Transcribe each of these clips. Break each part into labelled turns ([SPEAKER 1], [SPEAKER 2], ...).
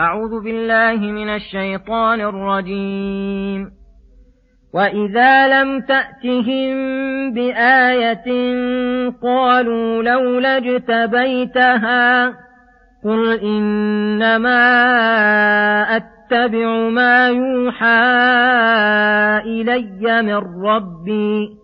[SPEAKER 1] أعوذ بالله من الشيطان الرجيم. وإذا لم تأتهم بآية قالوا لولا اجتبيتها قل إنما أتبع ما يوحى إلي من ربي.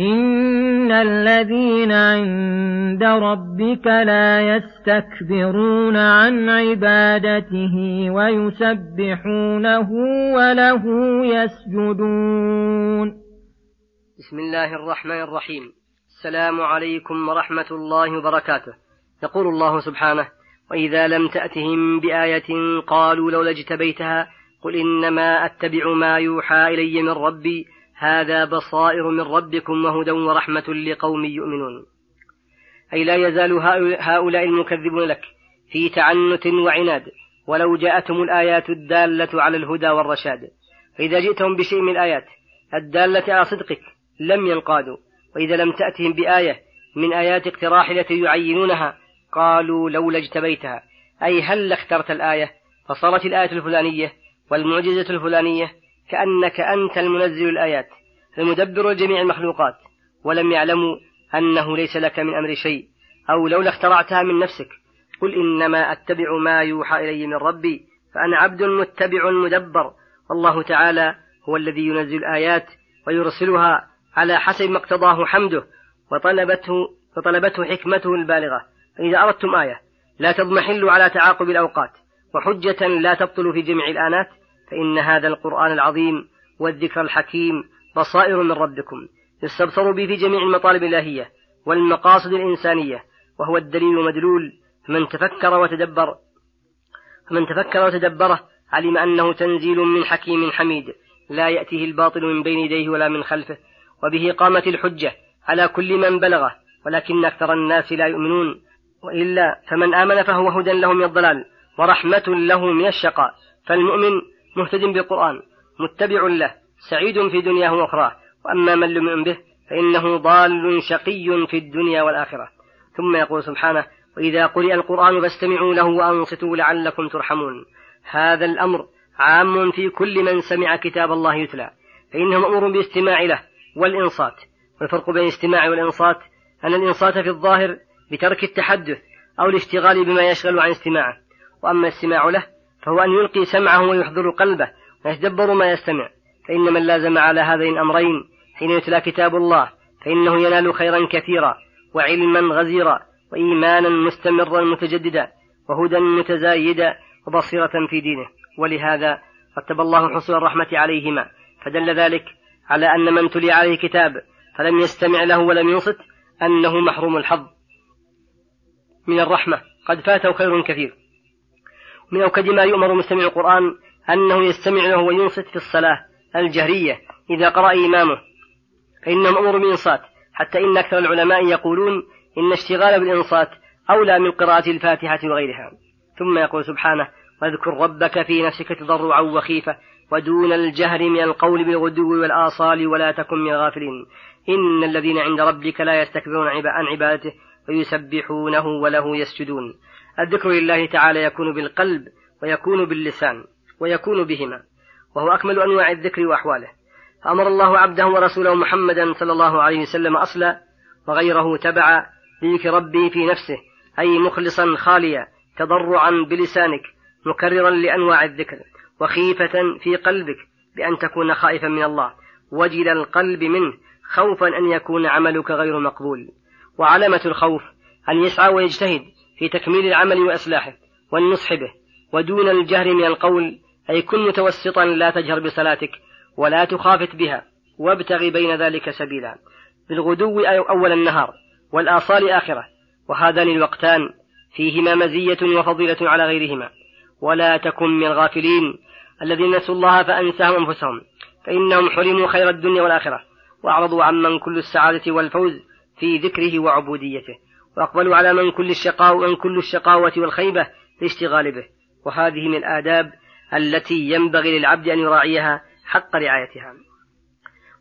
[SPEAKER 1] إن الذين عند ربك لا يستكبرون عن عبادته ويسبحونه وله يسجدون.
[SPEAKER 2] بسم الله الرحمن الرحيم. السلام عليكم ورحمة الله وبركاته. يقول الله سبحانه وإذا لم تأتهم بآية قالوا لولا اجتبيتها قل إنما أتبع ما يوحى إلي من ربي هذا بصائر من ربكم وهدى ورحمة لقوم يؤمنون. أي لا يزال هؤلاء المكذبون لك في تعنت وعناد ولو جاءتهم الآيات الدالة على الهدى والرشاد. فإذا جئتهم بشيء من الآيات الدالة على صدقك لم ينقادوا وإذا لم تأتهم بآية من آيات اقتراح التي يعينونها قالوا لولا اجتبيتها. أي هل اخترت الآية؟ فصارت الآية الفلانية والمعجزة الفلانية كأنك أنت المنزل الآيات المدبر لجميع المخلوقات ولم يعلموا أنه ليس لك من أمر شيء أو لولا اخترعتها من نفسك. قل إنما أتبع ما يوحى إلي من ربي فأنا عبد متبع مدبر. والله تعالى هو الذي ينزل الآيات ويرسلها على حسب ما اقتضاه حمده وطلبته وطلبته حكمته البالغة. فإذا أردتم آية لا تضمحلوا على تعاقب الأوقات وحجة لا تبطل في جميع الآنات. فإن هذا القرآن العظيم والذكر الحكيم بصائر من ربكم يستبصر به في جميع المطالب الإلهية والمقاصد الإنسانية وهو الدليل المدلول. فمن تفكر وتدبر فمن تفكر وتدبره علم أنه تنزيل من حكيم حميد لا يأتيه الباطل من بين يديه ولا من خلفه وبه قامت الحجة على كل من بلغه ولكن أكثر الناس لا يؤمنون. وإلا فمن آمن فهو هدى له من الضلال ورحمة له من الشقاء. فالمؤمن مهتد بالقرآن متبع له سعيد في دنياه وأخراه. وأما من لم يؤمن به فإنه ضال شقي في الدنيا والآخرة. ثم يقول سبحانه وإذا قرئ القرآن فاستمعوا له وأنصتوا لعلكم ترحمون. هذا الأمر عام في كل من سمع كتاب الله يتلى. فإنه مأمور بالاستماع له والإنصات. والفرق بين الاستماع والإنصات أن الإنصات في الظاهر بترك التحدث أو الاشتغال بما يشغل عن استماعه. وأما الاستماع له فهو أن يلقي سمعه ويحضر قلبه ويتدبر ما يستمع. فإن من لازم على هذين الأمرين حين يتلى كتاب الله فإنه ينال خيرا كثيرا وعلما غزيرا وإيمانا مستمرا متجددا وهدى متزايدا وبصيرة في دينه. ولهذا رتب الله حصول الرحمة عليهما فدل ذلك على أن من تلي عليه كتاب فلم يستمع له ولم ينصت أنه محروم الحظ. من الرحمة قد فاته خير كثير. من أوكد ما يؤمر مستمع القرآن أنه يستمع له وينصت في الصلاة الجهرية إذا قرأ إمامه. فإنه مأمور بالإنصات حتى إن أكثر العلماء يقولون إن اشتغال بالإنصات أولى من قراءة الفاتحة وغيرها. ثم يقول سبحانه واذكر ربك في نفسك تضرعا وخيفة ودون الجهر من القول بالغدو والآصال ولا تكن من الغافلين. إن الذين عند ربك لا يستكبرون عن عبادته ويسبحونه وله يسجدون. الذكر لله تعالى يكون بالقلب ويكون باللسان ويكون بهما وهو أكمل أنواع الذكر وأحواله. فأمر الله عبده ورسوله محمدا صلى الله عليه وسلم أصلا وغيره تبع لذكر ربه في نفسه أي مخلصا خاليا تضرعا بلسانك مكررا لأنواع الذكر وخيفة في قلبك بأن تكون خائفا من الله وجل القلب منه خوفا أن يكون عملك غير مقبول. وعلامة الخوف أن يسعى ويجتهد في تكميل العمل وإصلاحه والنصح به ودون الجهر من القول أي كن متوسطا لا تجهر بصلاتك ولا تخافت بها وابتغ بين ذلك سبيلا. بالغدو أول النهار والآصال آخرة وهذان الوقتان فيهما مزية وفضيلة على غيرهما. ولا تكن من الغافلين الذين نسوا الله فأنساهم أنفسهم فإنهم حرموا خير الدنيا والآخرة وأعرضوا عمن كل السعادة والفوز في ذكره وعبوديته. وأقبلوا على من كل الشقاء من كل الشقاوة والخيبة لاشتغال به. وهذه من الآداب التي ينبغي للعبد أن يراعيها حق رعايتها.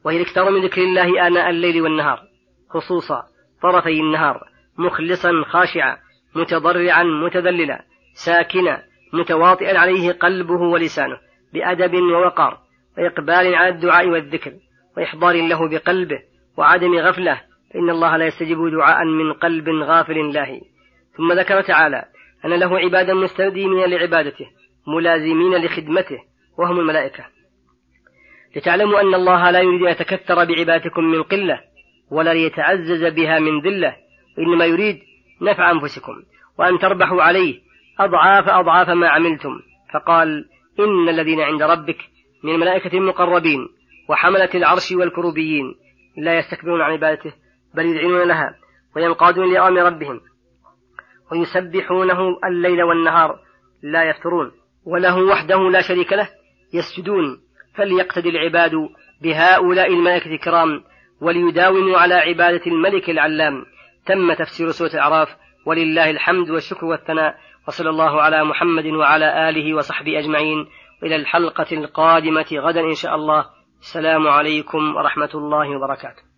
[SPEAKER 2] وهي الاكثار من ذكر الله آناء الليل والنهار خصوصا طرفي النهار مخلصا خاشعا متضرعا متذللا ساكنا متواطئا عليه قلبه ولسانه بأدب ووقار وإقبال على الدعاء والذكر وإحضار له بقلبه وعدم غفلة فإن الله لا يستجيب دعاء من قلب غافل لاهي. ثم ذكر تعالى أن له عبادا مستديمين لعبادته ملازمين لخدمته وهم الملائكة. لتعلموا أن الله لا يريد أن يتكثر بعبادتكم من قلة ولا ليتعزز بها من ذلة. وإنما يريد نفع أنفسكم وأن تربحوا عليه أضعاف أضعاف ما عملتم. فقال إن الذين عند ربك من الملائكة المقربين وحملة العرش والكروبيين لا يستكبرون عن عبادته بل يذعنون لها وينقادون لأمر ربهم ويسبحونه الليل والنهار لا يفترون وله وحده لا شريك له يسجدون فليقتدي العباد بهؤلاء الملائكة الكرام وليداوموا على عبادة الملك العلام. تم تفسير سورة الأعراف ولله الحمد والشكر والثناء وصلى الله على محمد وعلى آله وصحبه أجمعين. إلى الحلقة القادمة غدا إن شاء الله. السلام عليكم ورحمة الله وبركاته.